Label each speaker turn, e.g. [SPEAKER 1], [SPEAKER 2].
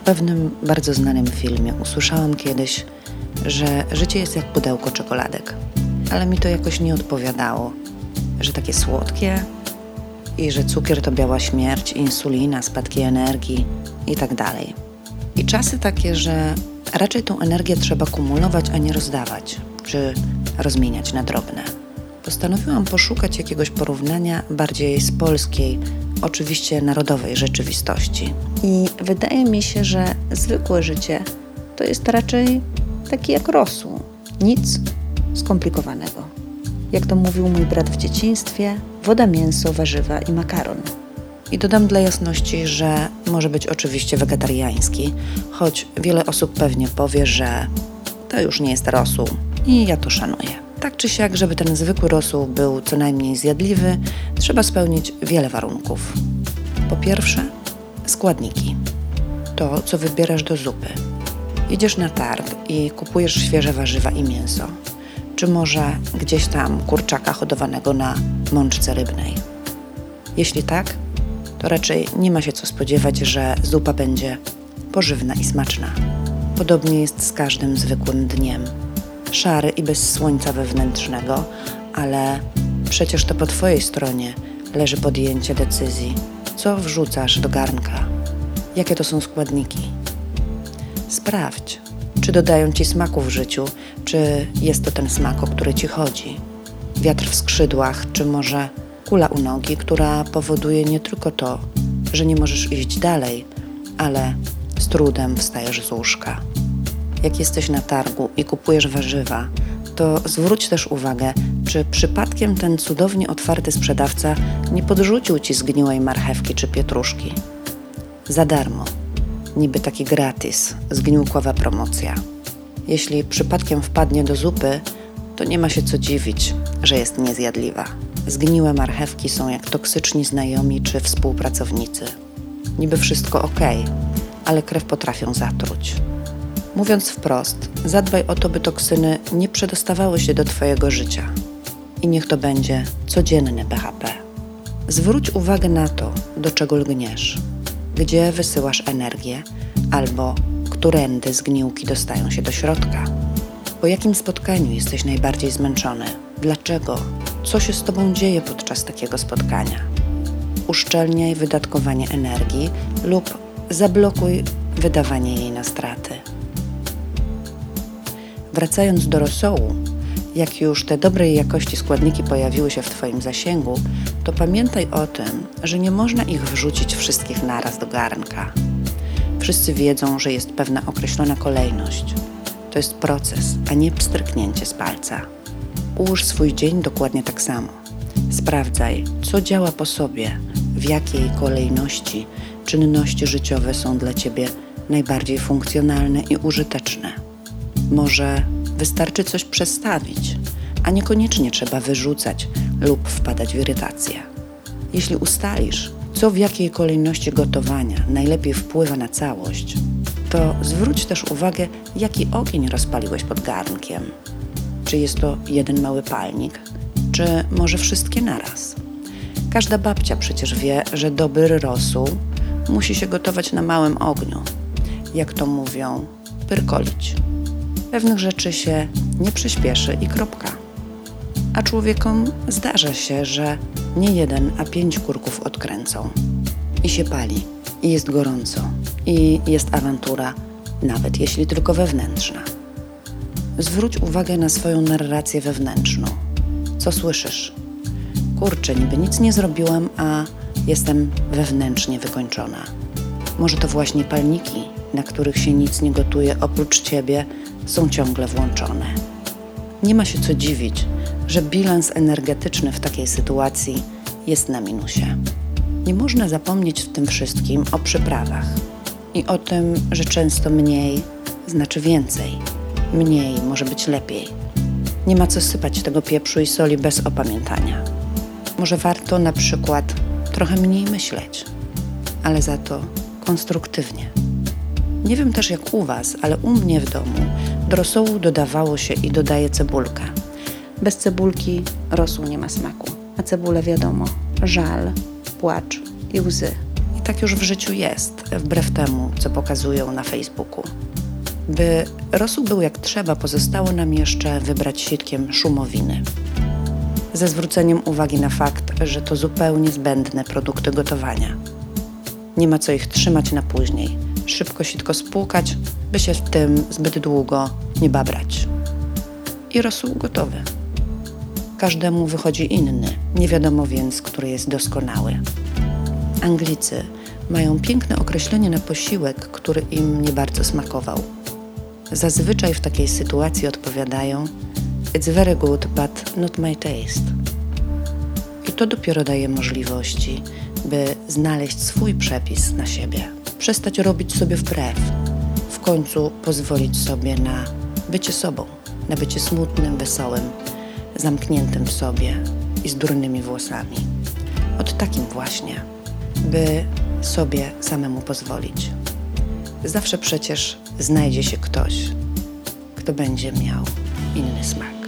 [SPEAKER 1] W pewnym bardzo znanym filmie usłyszałam kiedyś, że życie jest jak pudełko czekoladek, ale mi to jakoś nie odpowiadało, że takie słodkie i że cukier to biała śmierć, insulina, spadki energii i tak dalej. I czasy takie, że raczej tą energię trzeba kumulować, a nie rozdawać, czy rozmieniać na drobne. Postanowiłam poszukać jakiegoś porównania bardziej z polskiej, oczywiście narodowej rzeczywistości. I wydaje mi się, że zwykłe życie to jest raczej taki jak rosół. Nic skomplikowanego. Jak to mówił mój brat w dzieciństwie, woda, mięso, warzywa i makaron. I dodam dla jasności, że może być oczywiście wegetariański, choć wiele osób pewnie powie, że to już nie jest rosół i ja to szanuję. Tak czy siak, żeby ten zwykły rosół był co najmniej zjadliwy, trzeba spełnić wiele warunków. Po pierwsze, składniki. To, co wybierasz do zupy. Idziesz na targ i kupujesz świeże warzywa i mięso, czy może gdzieś tam kurczaka hodowanego na mączce rybnej. Jeśli tak, to raczej nie ma się co spodziewać, że zupa będzie pożywna i smaczna. Podobnie jest z każdym zwykłym dniem. Szary i bez słońca wewnętrznego, ale przecież to po Twojej stronie leży podjęcie decyzji, co wrzucasz do garnka, jakie to są składniki. Sprawdź, czy dodają Ci smaku w życiu, czy jest to ten smak, o który Ci chodzi. Wiatr w skrzydłach, czy może kula u nogi, która powoduje nie tylko to, że nie możesz iść dalej, ale z trudem wstajesz z łóżka. Jak jesteś na targu i kupujesz warzywa, to zwróć też uwagę, czy przypadkiem ten cudownie otwarty sprzedawca nie podrzucił ci zgniłej marchewki czy pietruszki. Za darmo, niby taki gratis, zgniłkowa promocja. Jeśli przypadkiem wpadnie do zupy, to nie ma się co dziwić, że jest niezjadliwa. Zgniłe marchewki są jak toksyczni znajomi czy współpracownicy. Niby wszystko ok, ale krew potrafią zatruć. Mówiąc wprost, zadbaj o to, by toksyny nie przedostawały się do Twojego życia. I niech to będzie codzienny BHP. Zwróć uwagę na to, do czego lgniesz, gdzie wysyłasz energię, albo którędy zgniłki dostają się do środka. Po jakim spotkaniu jesteś najbardziej zmęczony? Dlaczego? Co się z Tobą dzieje podczas takiego spotkania? Uszczelniaj wydatkowanie energii lub zablokuj wydawanie jej na straty. Wracając do rosołu, jak już te dobrej jakości składniki pojawiły się w Twoim zasięgu, to pamiętaj o tym, że nie można ich wrzucić wszystkich naraz do garnka. Wszyscy wiedzą, że jest pewna określona kolejność. To jest proces, a nie pstryknięcie z palca. Ułóż swój dzień dokładnie tak samo. Sprawdzaj, co działa po sobie, w jakiej kolejności czynności życiowe są dla Ciebie najbardziej funkcjonalne i użyteczne. Może wystarczy coś przestawić, a niekoniecznie trzeba wyrzucać lub wpadać w irytację. Jeśli ustalisz, co w jakiej kolejności gotowania najlepiej wpływa na całość, to zwróć też uwagę, jaki ogień rozpaliłeś pod garnkiem. Czy jest to jeden mały palnik, czy może wszystkie naraz? Każda babcia przecież wie, że dobry rosół musi się gotować na małym ogniu. Jak to mówią, pyrkolić. Pewnych rzeczy się nie przyspieszy i kropka. A człowiekom zdarza się, że nie jeden, a pięć kurków odkręcą. I się pali, i jest gorąco, i jest awantura, nawet jeśli tylko wewnętrzna. Zwróć uwagę na swoją narrację wewnętrzną. Co słyszysz? Kurczę, niby nic nie zrobiłam, a jestem wewnętrznie wykończona. Może to właśnie palniki, na których się nic nie gotuje oprócz ciebie, są ciągle włączone. Nie ma się co dziwić, że bilans energetyczny w takiej sytuacji jest na minusie. Nie można zapomnieć w tym wszystkim o przyprawach i o tym, że często mniej znaczy więcej. Mniej może być lepiej. Nie ma co sypać tego pieprzu i soli bez opamiętania. Może warto na przykład trochę mniej myśleć, ale za to konstruktywnie. Nie wiem też jak u Was, ale u mnie w domu do rosołu dodawało się i dodaje cebulkę. Bez cebulki rosół nie ma smaku, a cebulę wiadomo, żal, płacz i łzy. I tak już w życiu jest, wbrew temu, co pokazują na Facebooku. By rosół był jak trzeba, pozostało nam jeszcze wybrać sitkiem szumowiny. Ze zwróceniem uwagi na fakt, że to zupełnie zbędne produkty gotowania. Nie ma co ich trzymać na później. Szybko sitko spłukać, by się w tym zbyt długo nie babrać. I rosół gotowy. Każdemu wychodzi inny, nie wiadomo więc, który jest doskonały. Anglicy mają piękne określenie na posiłek, który im nie bardzo smakował. Zazwyczaj w takiej sytuacji odpowiadają: It's very good, but not my taste. I to dopiero daje możliwości, by znaleźć swój przepis na siebie, przestać robić sobie wbrew, w końcu pozwolić sobie na bycie sobą, na bycie smutnym, wesołym, zamkniętym w sobie i z durnymi włosami. Od takim właśnie, by sobie samemu pozwolić. Zawsze przecież znajdzie się ktoś, kto będzie miał inny smak.